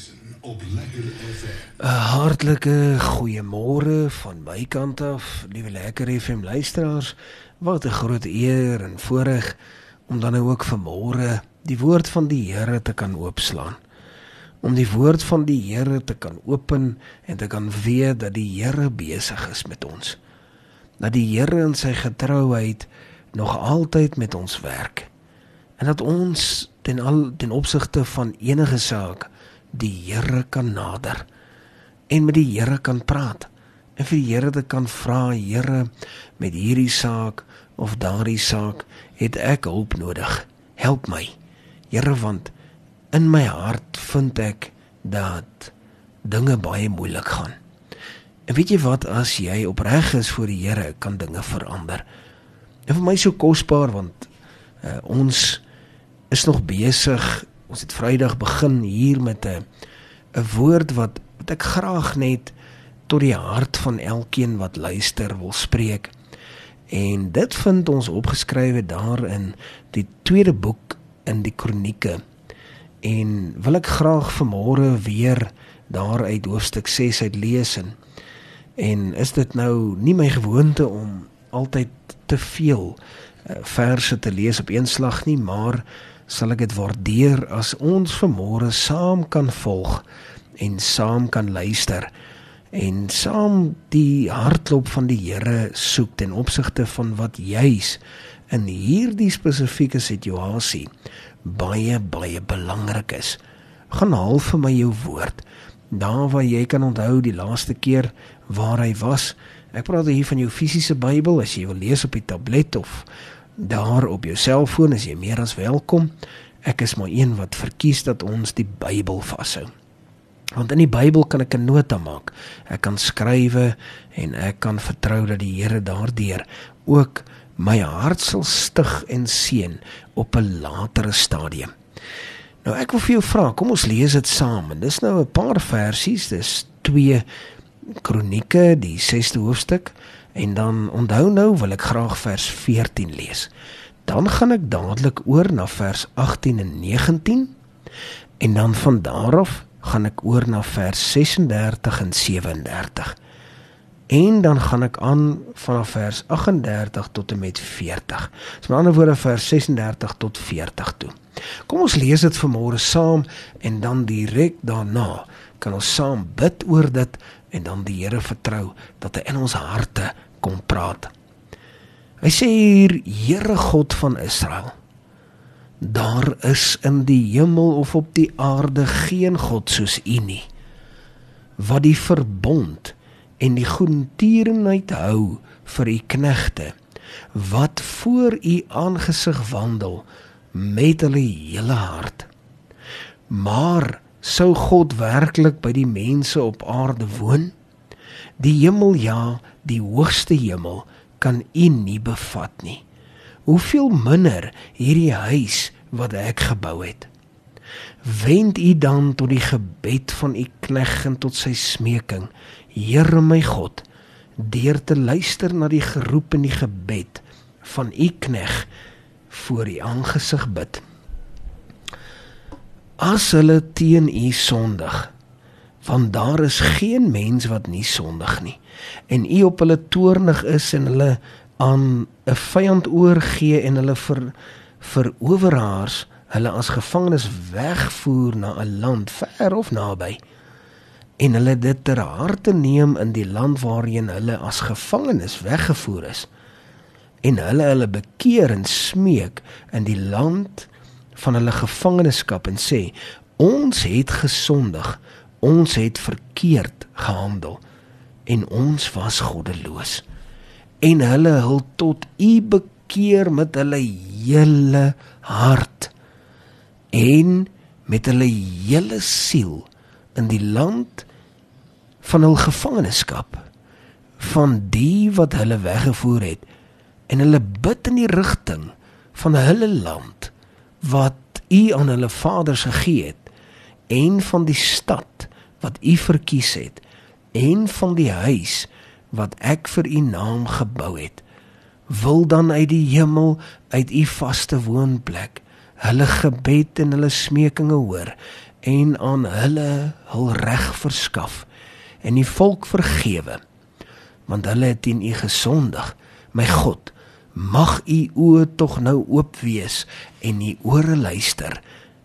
Tussen op Lekker FM. 'n Hartlike goeiemôre van my kant af, liewe Lekker FM luisteraars. Wat 'n groot eer en voorreg om dan nou ook vanmôre die woord van die Here te kan oopslaan. Om die woord van die Here te kan open en te kan weet dat die Here besig is met ons. Dat die Here in sy getrouheid nog altyd met ons werk. En dat ons ten al ten opsigte van enige saak die Here kan nader en met die Here kan praat en vir die Here te kan vra Here met hierdie saak of daardie saak het ek hulp nodig. Help my. Here want in my hart vind ek dat dinge baie moeilik gaan. En weet jy wat? As jy opreg is voor die Here kan dinge verander. En vir my so kosbaar want uh, ons is nog besig ons het Vrydag begin hier met 'n 'n woord wat wat ek graag net tot die hart van elkeen wat luister wil spreek. En dit vind ons opgeskrywe daar in die tweede boek in die Kronieke. En wil ek graag vanmôre weer daar uit hoofstuk 6 uit lees en en is dit nou nie my gewoonte om altyd te veel uh, verse te lees op een slag nie, maar sal ek dit waardeer as ons vanmôre saam kan volg en saam kan luister en saam die hartklop van die Here soek ten opsigte van wat juis in hierdie spesifieke situasie baie baie belangrik is. Gaan haal vir my jou woord. Daar waar jy kan onthou die laaste keer waar hy was. Ek praat hier van jou fisiese Bybel as jy wil lees op die tablet of daar op jou selfoon is jy meer as welkom. Ek is maar een wat verkies dat ons die Bybel vashou. Want in die Bybel kan ek 'n nota maak. Ek kan skrywe en ek kan vertrou dat die Here daardeur ook my hart sal stig en seën op 'n latere stadium. Nou ek wil vir jou vra, kom ons lees dit saam. En dis nou 'n paar versies, dis 2 Kronieke, die 6ste hoofstuk En dan onthou nou wil ek graag vers 14 lees. Dan gaan ek dadelik oor na vers 18 en 19 en dan van daar af gaan ek oor na vers 36 en 37. En dan gaan ek aan vanaf vers 38 tot en met 40. So met ander woorde vers 36 tot 40 toe. Kom ons lees dit vanmôre saam en dan direk daarna kan ons saam bid oor dit en dan die Here vertrou dat hy in ons harte kom praat. Hy sê hier Here God van Israel. Daar is in die hemel of op die aarde geen god soos U nie. Wat die verbond en die goedertierenheid hou vir U knegte wat voor U aangesig wandel met hulle hele hart. Maar sou God werklik by die mense op aarde woon? Die hemel ja, die hoogste hemel kan u nie bevat nie. Hoeveel minder hierdie huis wat ek gebou het. Wend u dan tot die gebed van u knegg en tot sy smeking, Here my God, deur te luister na die geroep en die gebed van u knegg voor u aangesig bid. As hulle teen u sondig, want daar is geen mens wat nie sondig nie. En u op hulle toornig is en hulle aan 'n vyand oorgee en hulle vir owerhaars hulle as gevangenes wegvoer na 'n land ver of naby en hulle dit ter harte neem in die land waarheen hulle as gevangenes weggevoer is. En hulle hulle bekeer en smeek in die land van hulle gevangenskap en sê ons het gesondig ons het verkeerd gehandel en ons was goddeloos. En hulle hul tot u bekeer met hulle hele hart en met hulle hele siel in die land van hul gevangenskap van die wat hulle weggevoer het. En hulle bid in die rigting van hulle land wat u aan hulle vaders gegee het en van die stad wat u verkies het en van die huis wat ek vir u naam gebou het wil dan uit die hemel uit u vaste woonplek hulle gebed en hulle smekinge hoor en aan hulle hul reg verskaf en die volk vergewe want hulle het teen u gesondig. My God mag u oë tog nou oop wees en u ore luister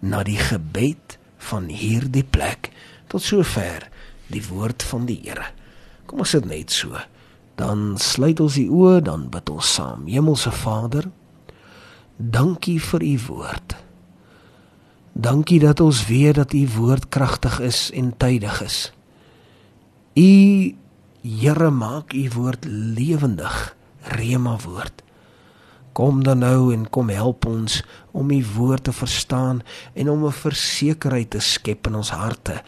na die gebed van hierdie plek. Tot sover die woord van die Here. Kom ons sit net so. Dan sluit ons die oë dan bid ons saam. Hemelse Vader dankie vir u woord. Dankie dat ons weet dat u woord kragtig is en tydig is. U Here maak u woord lewendig rema woord kom dan nou en kom help ons om u woord te verstaan en om 'n versekerheid te skep in ons harte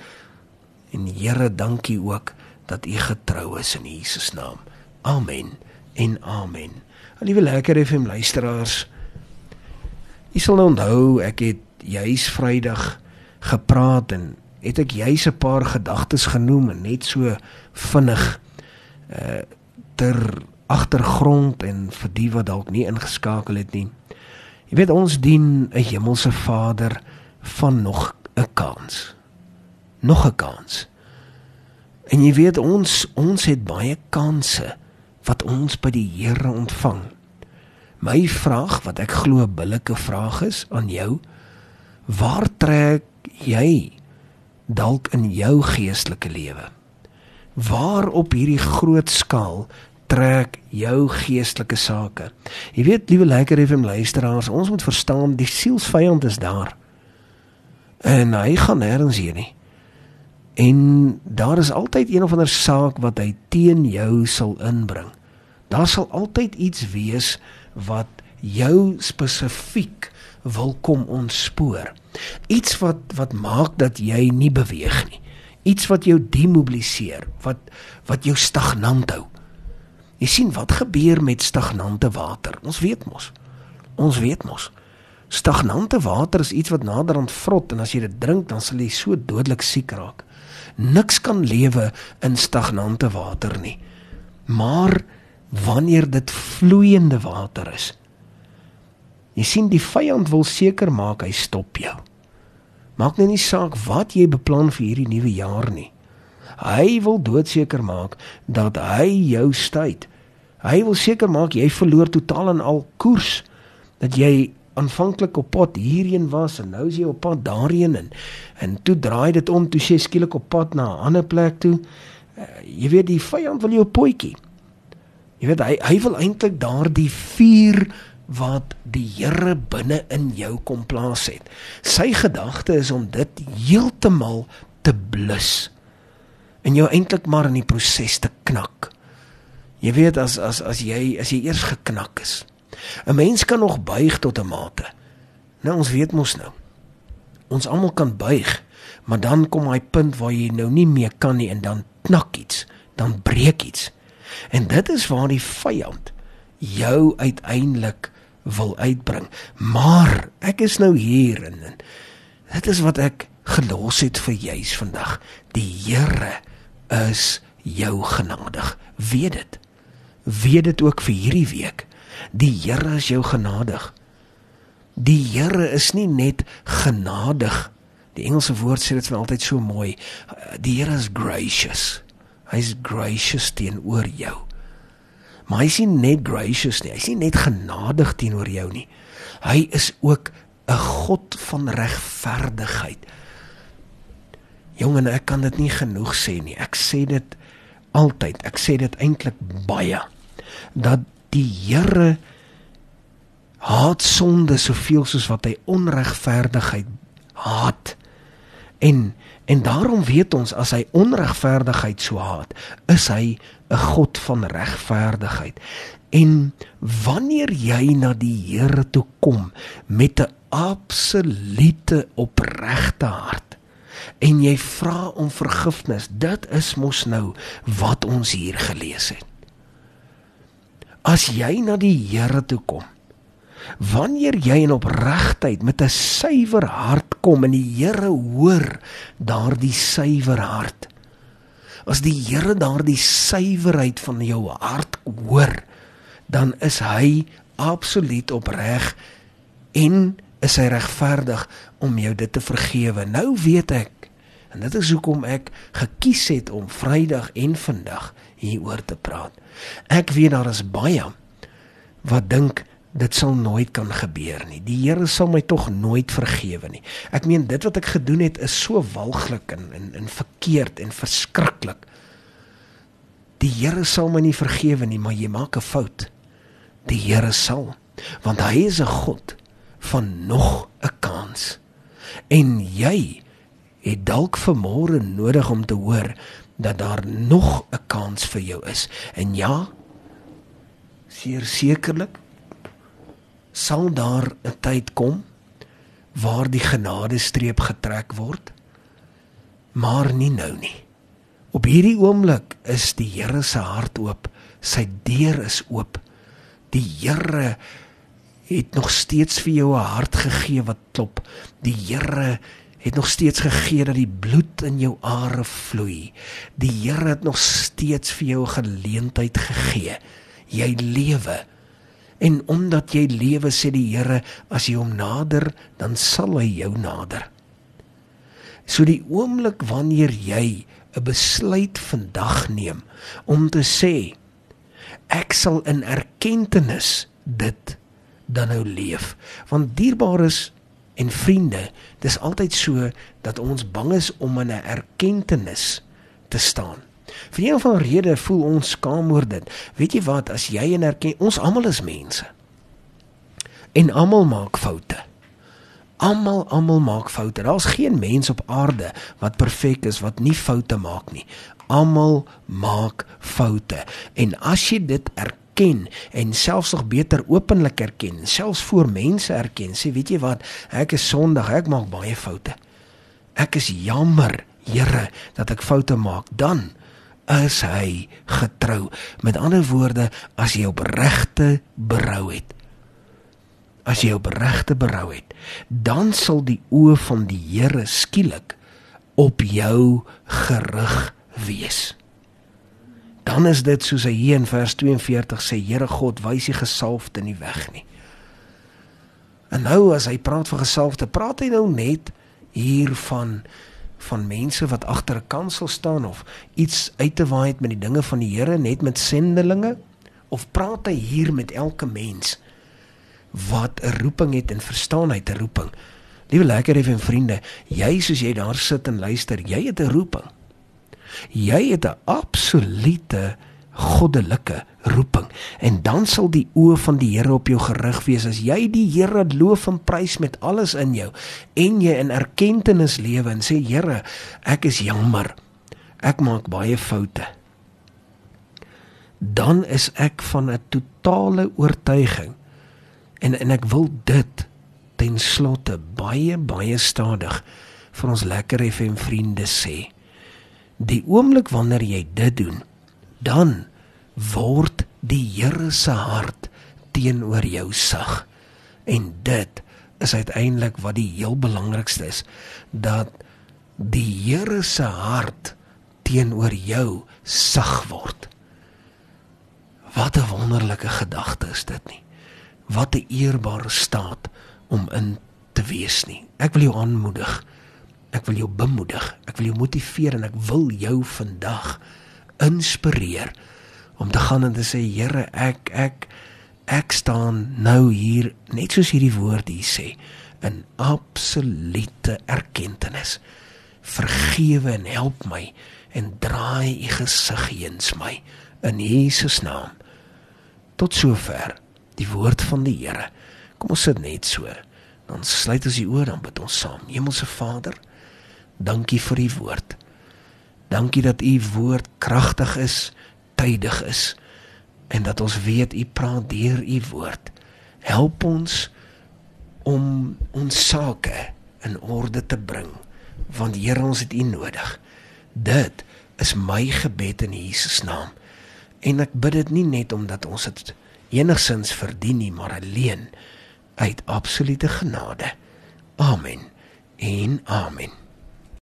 en Here dankie ook dat u getrou is in Jesus naam Amen en amen. Liewe lekker FM luisteraars. Jy sal nou onthou ek het juis Vrydag gepraat en het ek juis 'n paar gedagtes genoem en net so vinnig uh ter agtergrond en vir die wat dalk nie ingeskakel het nie. Jy weet ons dien 'n hemelse Vader van nog 'n kans. Nog 'n kans. En jy weet ons ons het baie kansse wat ons by die Here ontvang. My vraag wat ek glo 'n billike vraag is aan jou, waar trek jy dalk in jou geestelike lewe? Waar op hierdie groot skaal trek jou geestelike sake? Jy weet, liewe lekker FM luisteraars, ons moet verstaan die sielsvyand is daar. En hy gaan nêrens heen nie. En daar is altyd een of ander saak wat hy teen jou sal inbring. Daar sal altyd iets wees wat jou spesifiek wil kom ontspoor. Iets wat wat maak dat jy nie beweeg nie. Iets wat jou demobiliseer, wat wat jou stagnant hou. Jy sien wat gebeur met stagnante water? Ons weet mos. Ons weet mos. Stagnante water is iets wat naderhand vrot en as jy dit drink dan sal jy so dodelik siek raak niks kan lewe in stagnante water nie. Maar wanneer dit vloeiende water is. Jy sien die vyand wil seker maak hy stop jou. Maak nou nie saak wat jy beplan vir hierdie nuwe jaar nie. Hy wil doodseker maak dat hy jou stuit. Hy wil seker maak jy verloor totaal en al koers dat jy aanvanklik op pad hierheen was en nou is jy op pad daarheen en en toe draai dit om toe jy skielik op pad na 'n ander plek toe. Uh, jy weet die vyand wil jou potjie. Jy weet hy hy wil eintlik daardie vuur wat die Here binne in jou kom plaas het. Sy gedagte is om dit heeltemal te blus en jou eintlik maar in die proses te knak. Jy weet as as as jy as jy eers geknak is 'n Mens kan nog buig tot 'n mate. Nou ons weet mos nou. Ons almal kan buig, maar dan kom hy punt waar jy nou nie meer kan nie en dan knak iets, dan breek iets. En dit is waar die vyand jou uiteindelik wil uitbring. Maar ek is nou hier en, en dit is wat ek gelos het vir juis vandag. Die Here is jou genadig. Weet dit. Weet dit ook vir hierdie week. Die Here is jou genadig. Die Here is nie net genadig. Die Engelse woord sê dit vir my altyd so mooi. Die Here is gracious. Hy's gracious teenoor jou. Maar hy is nie net gracious nie. Hy is nie net genadig teenoor jou nie. Hy is ook 'n God van regverdigheid. Jongen, ek kan dit nie genoeg sê nie. Ek sê dit altyd. Ek sê dit eintlik baie dat die Here haat sonde soveel soos wat hy onregverdigheid haat. En en daarom weet ons as hy onregverdigheid so haat, is hy 'n God van regverdigheid. En wanneer jy na die Here toe kom met 'n absolute opregte hart en jy vra om vergifnis, dit is mos nou wat ons hier gelees het. As jy na die Here toe kom, wanneer jy in opregtheid met 'n suiwer hart kom en die Here hoor daardie suiwer hart. As die Here daardie suiwerheid van jou hart hoor, dan is hy absoluut opreg en is hy regverdig om jou dit te vergewe. Nou weet ek en dit is hoekom ek gekies het om Vrydag en vandag hieroor te praat. Ek weet daar is baie wat dink dit sal nooit kan gebeur nie. Die Here sal my tog nooit vergewe nie. Ek meen dit wat ek gedoen het is so walglik en en, en verkeerd en verskriklik. Die Here sal my nie vergewe nie, maar jy maak 'n fout. Die Here sal, want hy is 'n God van nog 'n kans. En jy het dalk vermoere nodig om te hoor dat daar nog 'n kans vir jou is. En ja, seker sekerlik sal daar 'n tyd kom waar die genadestreep getrek word, maar nie nou nie. Op hierdie oomblik is die Here se hart oop, sy deur is oop. Die Here het nog steeds vir jou 'n hart gegee wat klop. Die Here het nog steeds gegee dat die bloed in jou are vloei. Die Here het nog steeds vir jou geleentheid gegee. Jy lewe. En omdat jy lewe sê die Here, as jy hom nader, dan sal hy jou nader. So die oomblik wanneer jy 'n besluit vandag neem om te sê ek sal in erkenning dit dan nou leef, want dierbaar is en vriende, dis altyd so dat ons bang is om in 'n erkenning te staan. Vir een van rede voel ons skaam oor dit. Weet jy wat, as jy en erken ons almal is mense. En almal maak foute. Almal almal maak foute. Daar's geen mens op aarde wat perfek is wat nie foute maak nie. Almal maak foute. En as jy dit erken erken en selfs nog beter openlik erken, selfs voor mense erken. Sê, weet jy wat? Ek is sondig, ek maak baie foute. Ek is jammer, Here, dat ek foute maak. Dan is hy getrou. Met ander woorde, as jy opregte berou het, as jy opregte berou het, dan sal die oë van die Here skielik op jou gerig wees dan is dit soos hy hier in vers 42 sê Here God wys die gesalfde nie weg nie. En nou as hy praat van gesalfde, praat hy nou net hier van mense wat agter 'n kansel staan of iets uit te waai met die dinge van die Here net met sendelinge of praat hy hier met elke mens wat 'n roeping het en verstaan hy 'n roeping. Liewe lekker effe vriende, jy soos jy daar sit en luister, jy het 'n roeping. Jy het 'n absolute goddelike roeping. En dan sal die oë van die Here op jou gerig wees as jy die Here loof en prys met alles in jou en jy in erkenning lewe en sê Here ek is jammer. Ek maak baie foute. Dan is ek van 'n totale oortuiging en en ek wil dit ten slotte baie baie stadig vir ons lekker FM vriende sê Die oomblik wanneer jy dit doen, dan word die Here se hart teenoor jou sag. En dit is uiteindelik wat die heel belangrikste is dat die Here se hart teenoor jou sag word. Wat 'n wonderlike gedagte is dit nie. Wat 'n eerbare staat om in te wees nie. Ek wil jou aanmoedig Ek wil jou bemoedig, ek wil jou motiveer en ek wil jou vandag inspireer om te gaan en te sê Here, ek ek ek staan nou hier net soos hierdie woord hier sê in absolute erkenning. Vergewe en help my en draai u gesig eens my in Jesus naam. Tot sover die woord van die Here. Kom ons sit net so. Dan sluit ons die oor dan bid ons saam. Hemelse Vader, Dankie vir u woord. Dankie dat u woord kragtig is, tydig is en dat ons weet u praat deur u woord. Help ons om ons sake in orde te bring want Here ons het u nodig. Dit is my gebed in Jesus naam. En ek bid dit nie net omdat ons dit enigsins verdien nie, maar alleen uit absolute genade. Amen. En amen.